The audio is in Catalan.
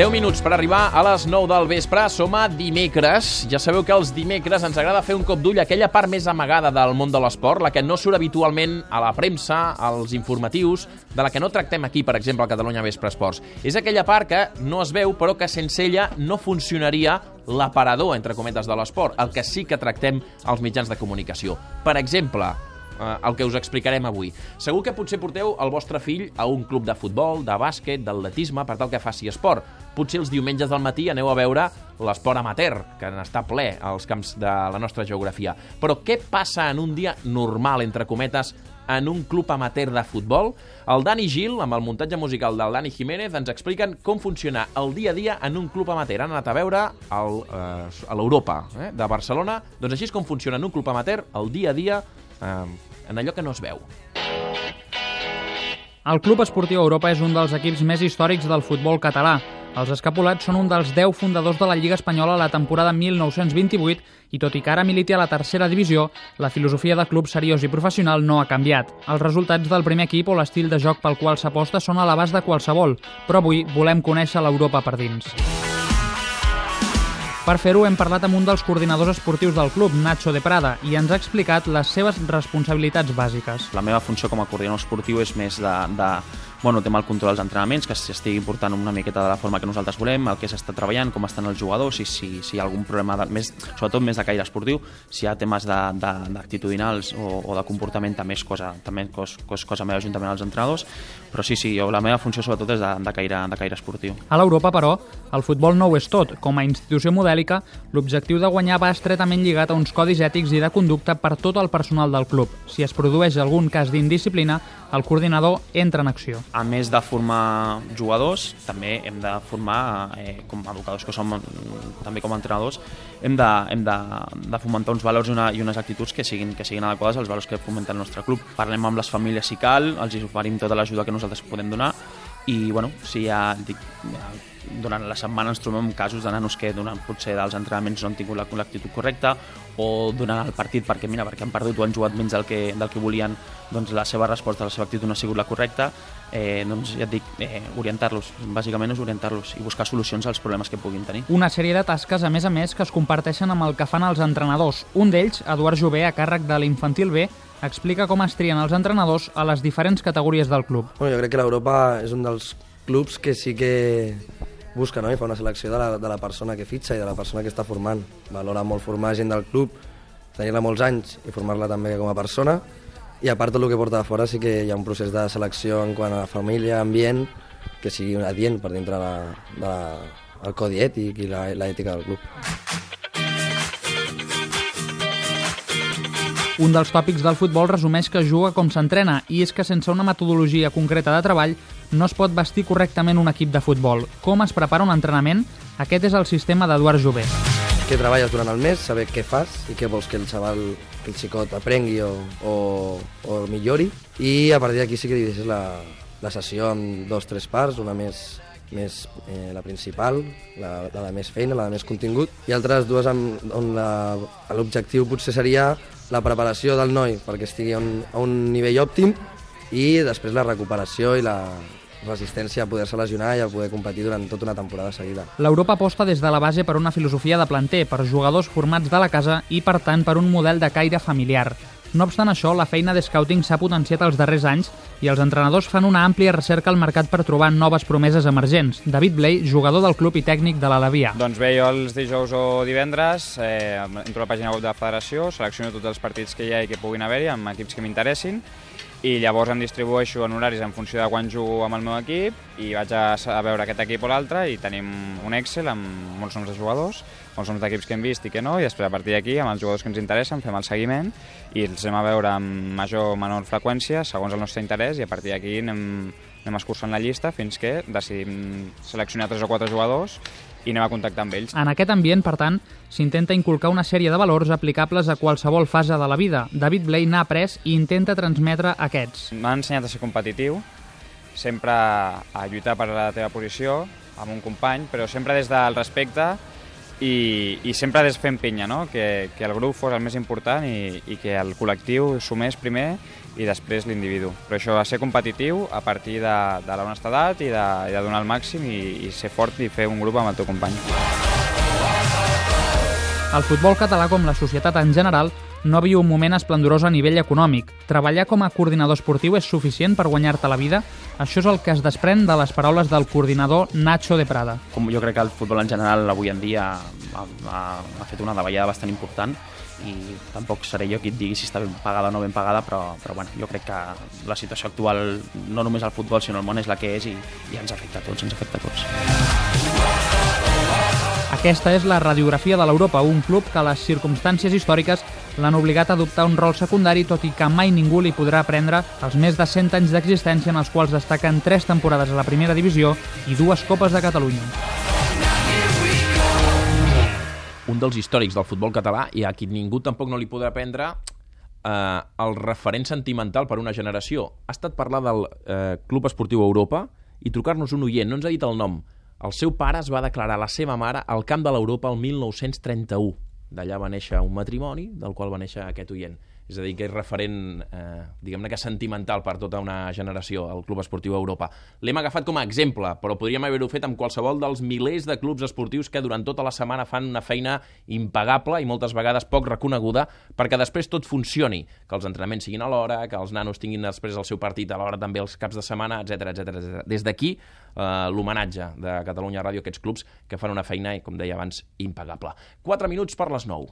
10 minuts per arribar a les 9 del vespre. Som a dimecres. Ja sabeu que els dimecres ens agrada fer un cop d'ull aquella part més amagada del món de l'esport, la que no surt habitualment a la premsa, als informatius, de la que no tractem aquí, per exemple, a Catalunya Vespre Esports. És aquella part que no es veu, però que sense ella no funcionaria l'aparador, entre cometes, de l'esport, el que sí que tractem als mitjans de comunicació. Per exemple, eh, el que us explicarem avui. Segur que potser porteu el vostre fill a un club de futbol, de bàsquet, d'atletisme, per tal que faci esport. Potser els diumenges del matí aneu a veure l'esport amateur, que n'està ple als camps de la nostra geografia. Però què passa en un dia normal, entre cometes, en un club amateur de futbol. El Dani Gil, amb el muntatge musical del Dani Jiménez, ens expliquen com funciona el dia a dia en un club amateur. Han anat a veure el, eh, a l'Europa eh, de Barcelona. Doncs així és com funciona en un club amateur el dia a dia eh, en allò que no es veu. El Club Esportiu Europa és un dels equips més històrics del futbol català. Els escapulats són un dels 10 fundadors de la Lliga Espanyola a la temporada 1928 i tot i que ara militi a la tercera divisió, la filosofia de club seriós i professional no ha canviat. Els resultats del primer equip o l'estil de joc pel qual s'aposta són a l'abast de qualsevol, però avui volem conèixer l'Europa per dins. Per fer-ho hem parlat amb un dels coordinadors esportius del club, Nacho de Prada, i ens ha explicat les seves responsabilitats bàsiques. La meva funció com a coordinador esportiu és més de, de bueno, tema el control dels entrenaments, que s'estigui portant una miqueta de la forma que nosaltres volem, el que s'està treballant, com estan els jugadors, i si, si hi ha algun problema, de, més, sobretot més de caire esportiu, si hi ha temes d'actitudinals o, o de comportament, també és cosa, també és cosa, cosa meva juntament amb els entrenadors, però sí, sí, jo, la meva funció sobretot és de, de, caire, de caire esportiu. A l'Europa, però, el futbol no ho és tot. Com a institució modèlica, l'objectiu de guanyar va estretament lligat a uns codis ètics i de conducta per tot el personal del club. Si es produeix algun cas d'indisciplina, el coordinador entra en acció a més de formar jugadors, també hem de formar, eh, com a educadors que som també com a entrenadors, hem de, hem de, de fomentar uns valors i, una, i unes actituds que siguin, que siguin adequades als valors que fomenta el nostre club. Parlem amb les famílies si cal, els oferim tota l'ajuda que nosaltres podem donar i bueno, si ja, dic, ja durant la setmana ens trobem casos de nanos que durant potser dels entrenaments no han tingut l'actitud correcta o durant el partit perquè mira, perquè han perdut o han jugat menys del que, del que volien doncs la seva resposta, la seva actitud no ha sigut la correcta eh, doncs ja et dic, eh, orientar-los bàsicament és orientar-los i buscar solucions als problemes que puguin tenir. Una sèrie de tasques a més a més que es comparteixen amb el que fan els entrenadors. Un d'ells, Eduard Jové, a càrrec de l'infantil B, explica com es trien els entrenadors a les diferents categories del club. Bueno, jo crec que l'Europa és un dels clubs que sí que busca no? i fa una selecció de la, de la persona que fitxa i de la persona que està formant. Valora molt formar gent del club, tenir-la molts anys i formar-la també com a persona. I a part tot el que porta de fora sí que hi ha un procés de selecció en quant a família, ambient, que sigui adient per dintre la, de la, el codi ètic i l'ètica del club. Un dels tòpics del futbol resumeix que juga com s'entrena i és que sense una metodologia concreta de treball no es pot vestir correctament un equip de futbol. Com es prepara un entrenament? Aquest és el sistema d'Eduard Jové. Què treballes durant el mes, saber què fas i què vols que el xaval, que el xicot aprengui o, o, o millori. I a partir d'aquí sí que divideixes la, la sessió en dos tres parts, una més més eh, la principal, la, la de més feina, la de més contingut, i altres dues amb, on l'objectiu potser seria la preparació del noi perquè estigui a un, a un nivell òptim i després la recuperació i la resistència a poder-se lesionar i a poder competir durant tota una temporada seguida. L'Europa aposta des de la base per una filosofia de planter, per jugadors formats de la casa i, per tant, per un model de caire familiar. No obstant això, la feina de scouting s'ha potenciat els darrers anys i els entrenadors fan una àmplia recerca al mercat per trobar noves promeses emergents. David Blay, jugador del club i tècnic de l'Alavia. Doncs bé, jo els dijous o divendres eh, entro a la pàgina web de la federació, selecciono tots els partits que hi ha i que puguin haver-hi amb equips que m'interessin i llavors em distribueixo en horaris en funció de quan jugo amb el meu equip i vaig a, veure aquest equip o l'altre i tenim un Excel amb molts noms de jugadors, molts noms d'equips que hem vist i que no, i després a partir d'aquí, amb els jugadors que ens interessen, fem el seguiment i els anem a veure amb major o menor freqüència segons el nostre interès i a partir d'aquí anem, anem escurçant la llista fins que decidim seleccionar tres o quatre jugadors i anem a contactar amb ells. En aquest ambient, per tant, s'intenta inculcar una sèrie de valors aplicables a qualsevol fase de la vida. David Blay n'ha après i intenta transmetre aquests. M'ha ensenyat a ser competitiu, sempre a lluitar per la teva posició, amb un company, però sempre des del respecte i, i sempre des fent pinya, no? que, que el grup fos el més important i, i que el col·lectiu sumés primer i després l'individu. Però això va ser competitiu a partir de, de l'honestedat i, de, i de donar el màxim i, i ser fort i fer un grup amb el teu company. El futbol català, com la societat en general, no viu un moment esplendorós a nivell econòmic. Treballar com a coordinador esportiu és suficient per guanyar-te la vida? Això és el que es desprèn de les paraules del coordinador Nacho de Prada. Com jo crec que el futbol en general avui en dia ha, ha, ha fet una davallada bastant important i tampoc seré jo qui et digui si està ben pagada o no ben pagada, però, però bueno, jo crec que la situació actual, no només al futbol, sinó al món és la que és i, i ens afecta a tots, ens afecta a tots. Aquesta és la radiografia de l'Europa, un club que les circumstàncies històriques l'han obligat a adoptar un rol secundari, tot i que mai ningú li podrà prendre els més de 100 anys d'existència en els quals destaquen tres temporades a la primera divisió i dues Copes de Catalunya. un dels històrics del futbol català i a qui ningú tampoc no li podrà prendre eh, el referent sentimental per una generació. Ha estat parlar del eh, Club Esportiu Europa i trucar-nos un oient, no ens ha dit el nom. El seu pare es va declarar la seva mare al camp de l'Europa el 1931. D'allà va néixer un matrimoni del qual va néixer aquest oient. És a dir, que és referent, eh, diguem-ne que sentimental per tota una generació, el Club Esportiu Europa. L'hem agafat com a exemple, però podríem haver-ho fet amb qualsevol dels milers de clubs esportius que durant tota la setmana fan una feina impagable i moltes vegades poc reconeguda perquè després tot funcioni, que els entrenaments siguin a l'hora, que els nanos tinguin després el seu partit a l'hora també els caps de setmana, etc etc. Des d'aquí, eh, l'homenatge de Catalunya Ràdio a aquests clubs que fan una feina, com deia abans, impagable. 4 minuts per les 9.